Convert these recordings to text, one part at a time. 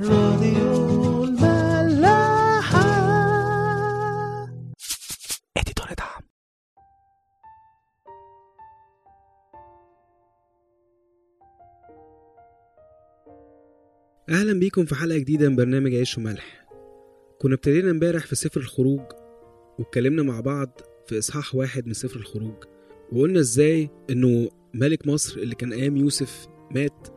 راديو الملاحة. اديتور دعم. أهلا بيكم في حلقة جديدة من برنامج عيش وملح. كنا ابتدينا امبارح في سفر الخروج واتكلمنا مع بعض في إصحاح واحد من سفر الخروج وقلنا إزاي إنه ملك مصر اللي كان أيام يوسف مات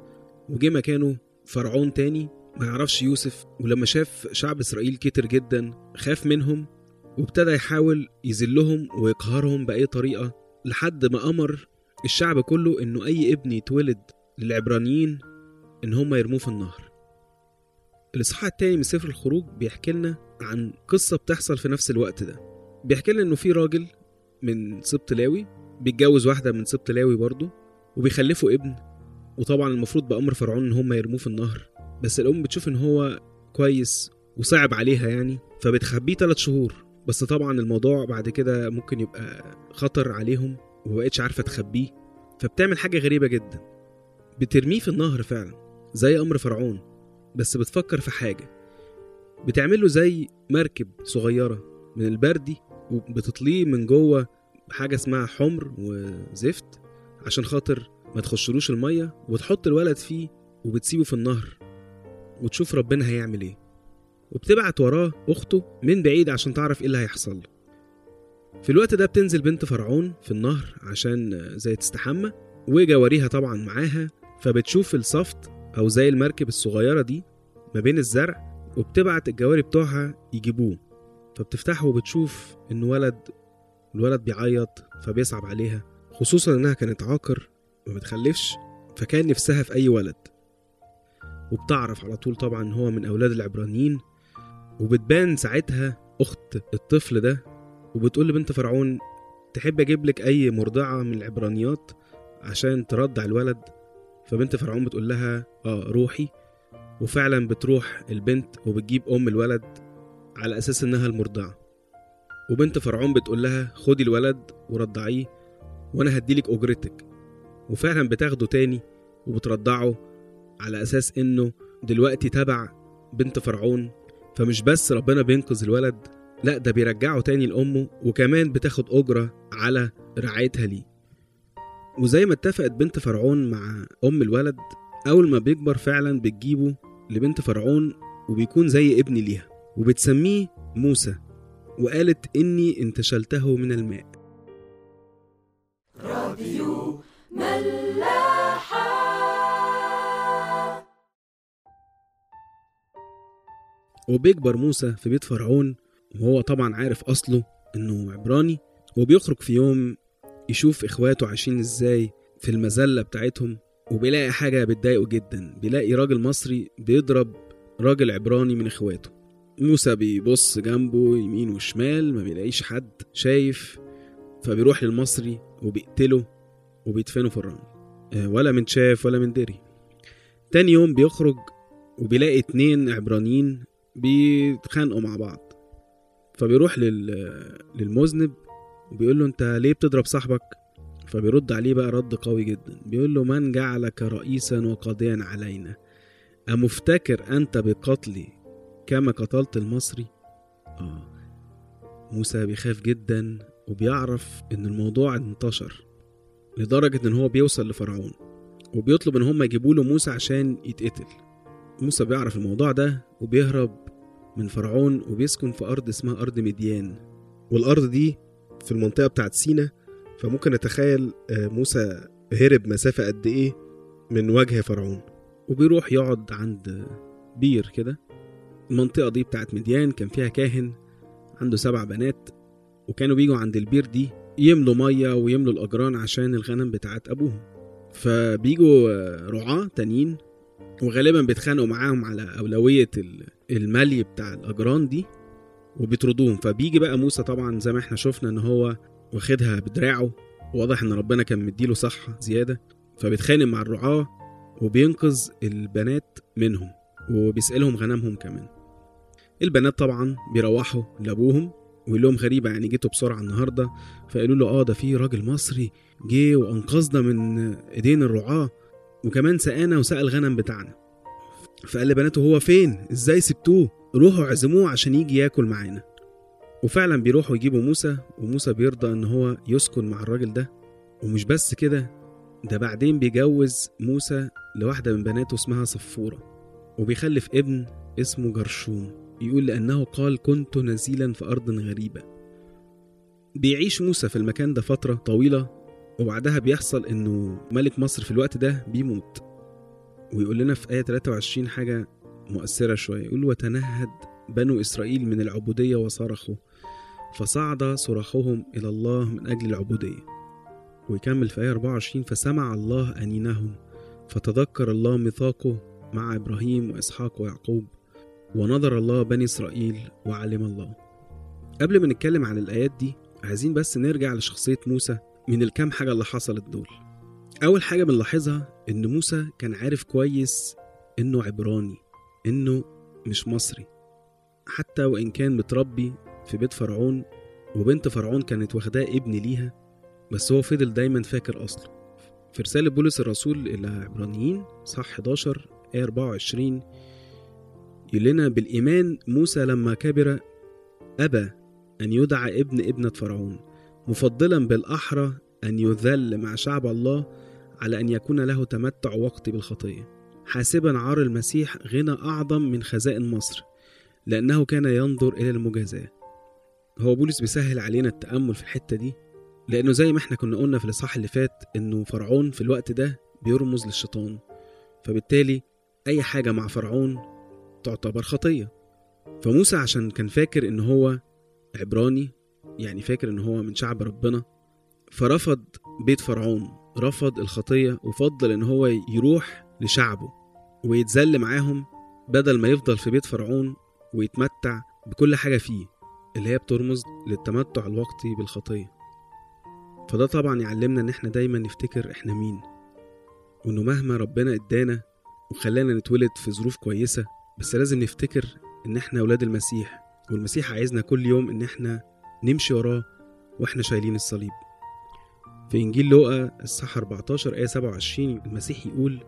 وجه مكانه فرعون تاني ما يعرفش يوسف ولما شاف شعب إسرائيل كتر جدا خاف منهم وابتدى يحاول يذلهم ويقهرهم بأي طريقة لحد ما أمر الشعب كله إنه أي ابن يتولد للعبرانيين إن هم يرموه في النهر. الإصحاح التاني من سفر الخروج بيحكي لنا عن قصة بتحصل في نفس الوقت ده. بيحكي لنا إنه في راجل من سبط لاوي بيتجوز واحدة من سبط لاوي برضه وبيخلفوا ابن وطبعا المفروض بأمر فرعون إن هم يرموه في النهر. بس الأم بتشوف إن هو كويس وصعب عليها يعني فبتخبيه تلات شهور. بس طبعا الموضوع بعد كده ممكن يبقى خطر عليهم ومبقتش عارفة تخبيه فبتعمل حاجة غريبة جدا. بترميه في النهر فعلا زي أمر فرعون بس بتفكر في حاجة. بتعمله زي مركب صغيرة من البردي وبتطليه من جوه حاجة اسمها حمر وزفت عشان خاطر ما تخشلوش المية وتحط الولد فيه وبتسيبه في النهر. وتشوف ربنا هيعمل إيه. وبتبعت وراه أخته من بعيد عشان تعرف إيه اللي هيحصل له. في الوقت ده بتنزل بنت فرعون في النهر عشان زي تستحمى وجواريها طبعا معاها فبتشوف الصفت أو زي المركب الصغيرة دي ما بين الزرع وبتبعت الجواري بتوعها يجيبوه. فبتفتحه وبتشوف إن ولد الولد بيعيط فبيصعب عليها خصوصا إنها كانت عاقر ما بتخلفش فكان نفسها في أي ولد. وبتعرف على طول طبعا إن هو من أولاد العبرانيين. وبتبان ساعتها أخت الطفل ده وبتقول لبنت فرعون تحب أجيب لك أي مرضعة من العبرانيات عشان ترضع الولد؟ فبنت فرعون بتقول لها آه روحي. وفعلا بتروح البنت وبتجيب أم الولد على أساس إنها المرضعة. وبنت فرعون بتقول لها خدي الولد ورضعيه وأنا هديلك أجرتك. وفعلا بتاخده تاني وبترضعه على أساس إنه دلوقتي تبع بنت فرعون فمش بس ربنا بينقذ الولد لا ده بيرجعه تاني لأمه وكمان بتاخد أجرة على رعايتها ليه. وزي ما اتفقت بنت فرعون مع أم الولد أول ما بيكبر فعلا بتجيبه لبنت فرعون وبيكون زي ابن ليها وبتسميه موسى وقالت إني انتشلته من الماء. وبيكبر موسى في بيت فرعون وهو طبعا عارف أصله إنه عبراني وبيخرج في يوم يشوف إخواته عايشين إزاي في المذلة بتاعتهم وبيلاقي حاجة بتضايقه جدا بيلاقي راجل مصري بيضرب راجل عبراني من إخواته. موسى بيبص جنبه يمين وشمال ما بيلاقيش حد شايف فبيروح للمصري وبيقتله وبيدفنه في الرمل. آه، ولا من شاف ولا من دري. تاني يوم بيخرج وبيلاقي اتنين عبرانيين بيتخانقوا مع بعض. فبيروح لل... للمذنب وبيقول له انت ليه بتضرب صاحبك؟ فبيرد عليه بقى رد قوي جدا. بيقول له من جعلك رئيسا وقاضيا علينا؟ أمفتكر أنت بقتلي كما قتلت المصري؟ آه. موسى بيخاف جدا وبيعرف إن الموضوع انتشر لدرجة إن هو بيوصل لفرعون وبيطلب إن هم يجيبوا له موسى عشان يتقتل. موسى بيعرف الموضوع ده وبيهرب من فرعون وبيسكن في أرض اسمها أرض مديان. والأرض دي في المنطقة بتاعت سينا فممكن نتخيل آه، موسى هرب مسافة قد إيه من وجه فرعون. وبيروح يقعد عند بير كده المنطقة دي بتاعت مديان كان فيها كاهن عنده سبع بنات وكانوا بيجوا عند البير دي يملوا مية ويملوا الأجران عشان الغنم بتاعت أبوهم. فبيجوا آه، رعاة تانيين وغالبا بيتخانقوا معاهم على أولوية ال- الملي بتاع الأجران دي وبيطردوهم. فبيجي بقى موسى طبعا زي ما إحنا شفنا إن هو واخدها بدراعه. واضح إن ربنا كان مديله صحة زيادة. فبيتخانق مع الرعاة وبينقذ البنات منهم وبيسألهم غنمهم كمان. البنات طبعا بيروحوا لأبوهم ويقول لهم غريبة يعني جيتوا بسرعة النهاردة. فقالوا له آه ده في راجل مصري جه وأنقذنا من إيدين الرعاة. وكمان سقانا وسقى الغنم بتاعنا. فقال لبناته هو فين؟ إزاي سبتوه؟ روحوا اعزموه عشان يجي ياكل معانا. وفعلا بيروحوا يجيبوا موسى وموسى بيرضى إن هو يسكن مع الراجل ده. ومش بس كده ده بعدين بيجوز موسى لواحدة من بناته اسمها صفورة وبيخلف ابن اسمه جرشوم. يقول لأنه قال كنت نزيلا في أرض غريبة. بيعيش موسى في المكان ده فترة طويلة وبعدها بيحصل إنه ملك مصر في الوقت ده بيموت. ويقول لنا في آية 23 حاجة مؤثرة شوية. يقول وتنهد بنو إسرائيل من العبودية وصرخوا فصعد صراخهم إلى الله من أجل العبودية. ويكمل في آية 24 فسمع الله أنينهم فتذكر الله ميثاقه مع إبراهيم وإسحاق ويعقوب ونظر الله بني إسرائيل وعلم الله. قبل ما نتكلم عن الآيات دي عايزين بس نرجع لشخصية موسى من الكام حاجة اللي حصلت دول. أول حاجة بنلاحظها إن موسى كان عارف كويس إنه عبراني إنه مش مصري. حتى وإن كان متربي في بيت فرعون وبنت فرعون كانت واخداه ابن ليها بس هو فضل دايما فاكر أصله. في رسالة بولس الرسول إلى عبرانيين صح 11 آية 24 يقول لنا بالإيمان موسى لما كبر أبى أن يدعى ابن ابنة فرعون. مفضلا بالأحرى أن يذل مع شعب الله على أن يكون له تمتع وقتي بالخطية. حاسبا عار المسيح غنى أعظم من خزائن مصر لأنه كان ينظر إلى المجازاة. هو بولس بيسهل علينا التأمل في الحتة دي؟ لأنه زي ما إحنا كنا قلنا في الإصحاح اللي فات إنه فرعون في الوقت ده بيرمز للشيطان. فبالتالي أي حاجة مع فرعون تعتبر خطية. فموسى عشان كان فاكر إن هو عبراني يعني فاكر إن هو من شعب ربنا فرفض بيت فرعون رفض الخطية وفضل إن هو يروح لشعبه ويتذل معاهم بدل ما يفضل في بيت فرعون ويتمتع بكل حاجة فيه اللي هي بترمز للتمتع الوقتي بالخطية. فده طبعا يعلمنا إن إحنا دايما نفتكر إحنا مين وإنه مهما ربنا إدانا وخلانا نتولد في ظروف كويسة بس لازم نفتكر إن إحنا أولاد المسيح والمسيح عايزنا كل يوم إن إحنا نمشي وراه وإحنا شايلين الصليب. في إنجيل لوقا الصح 14 آية 27 المسيح يقول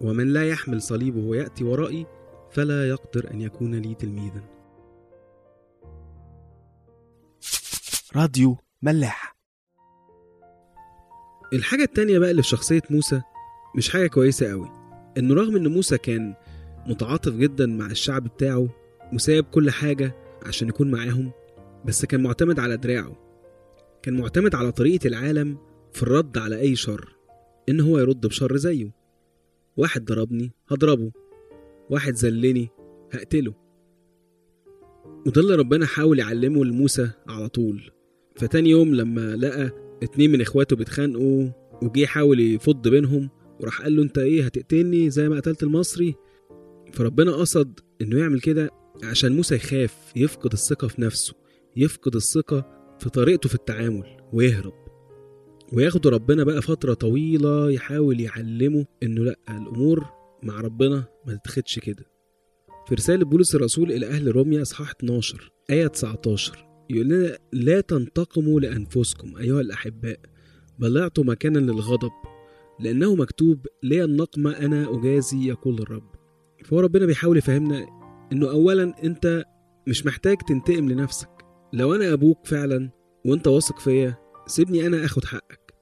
ومن لا يحمل صليبه ويأتي ورائي فلا يقدر أن يكون لي تلميذا. راديو ملاح. الحاجة التانية بقى اللي في شخصية موسى مش حاجة كويسة قوي إنه رغم إن موسى كان متعاطف جدا مع الشعب بتاعه وسايب كل حاجة عشان يكون معاهم بس كان معتمد على دراعه. كان معتمد على طريقة العالم في الرد على أي شر إن هو يرد بشر زيه. واحد ضربني هضربه. واحد زلني هقتله. وده اللي ربنا حاول يعلمه لموسى على طول. فتاني يوم لما لقى اتنين من إخواته بيتخانقوا وجه يحاول يفض بينهم وراح قال له أنت إيه هتقتلني زي ما قتلت المصري؟ فربنا قصد إنه يعمل كده عشان موسى يخاف يفقد الثقة في نفسه. يفقد الثقة في طريقته في التعامل ويهرب. وياخده ربنا بقى فترة طويلة يحاول يعلمه إنه لأ الأمور مع ربنا ما تتاخدش كده. في رسالة بولس الرسول إلى أهل روميا إصحاح 12 آية 19 يقول لنا لا تنتقموا لأنفسكم أيها الأحباء بل اعطوا مكانا للغضب لأنه مكتوب لي النقمة أنا أجازي يقول الرب. فهو ربنا بيحاول يفهمنا إنه أولا أنت مش محتاج تنتقم لنفسك. لو أنا أبوك فعلا وأنت واثق فيا سيبني أنا أخد حقك.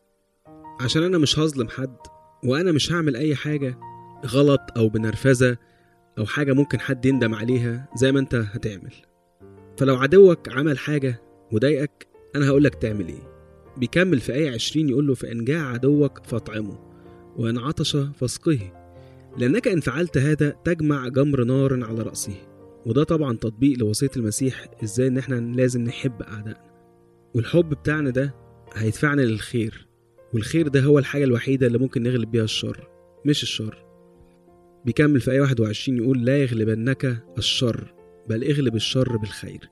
عشان أنا مش هظلم حد وأنا مش هعمل أي حاجة غلط أو بنرفزة أو حاجة ممكن حد يندم عليها زي ما أنت هتعمل. فلو عدوك عمل حاجة وضايقك أنا هقولك تعمل إيه. بيكمل في آية 20 يقول له فإن جاع عدوك فاطعمه وإن عطش فاسقه لأنك إن فعلت هذا تجمع جمر نار على رأسه. وده طبعا تطبيق لوصية المسيح إزاي إن إحنا لازم نحب أعدائنا. والحب بتاعنا ده هيدفعنا للخير والخير ده هو الحاجة الوحيدة اللي ممكن نغلب بيها الشر مش الشر. بيكمل في آية 21 يقول لا يغلبنك الشر بل اغلب الشر بالخير.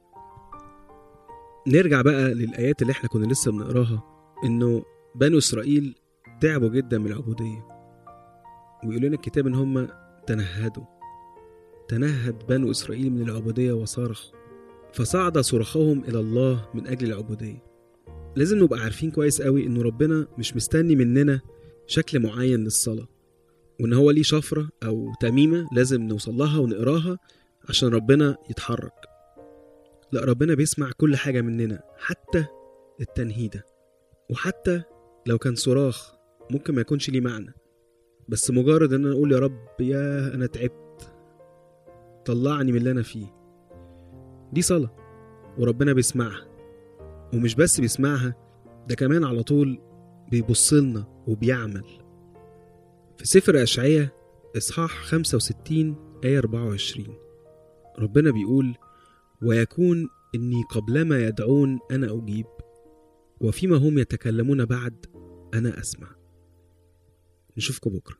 نرجع بقى للآيات اللي إحنا كنا لسه بنقراها إنه بنو إسرائيل تعبوا جدا من العبودية ويقول لنا الكتاب إن هم تنهدوا. تنهد بنو إسرائيل من العبودية وصرخوا فصعد صراخهم إلى الله من أجل العبودية. لازم نبقى عارفين كويس قوي إنه ربنا مش مستني مننا شكل معين للصلاة وإن هو ليه شفرة أو تميمة لازم نوصل لها ونقراها عشان ربنا يتحرك. لا ربنا بيسمع كل حاجة مننا حتى التنهيدة. وحتى لو كان صراخ ممكن ما يكونش ليه معنى. بس مجرد إن أنا أقول يا رب يا أنا تعبت. طلعني من اللي أنا فيه. دي صلاة وربنا بيسمعها. ومش بس بيسمعها ده كمان على طول بيبصلنا وبيعمل. في سفر أشعية إصحاح 65 آية 24 ربنا بيقول ويكون إني قبلما يدعون أنا أجيب وفيما هم يتكلمون بعد أنا أسمع. نشوفكم بكرة.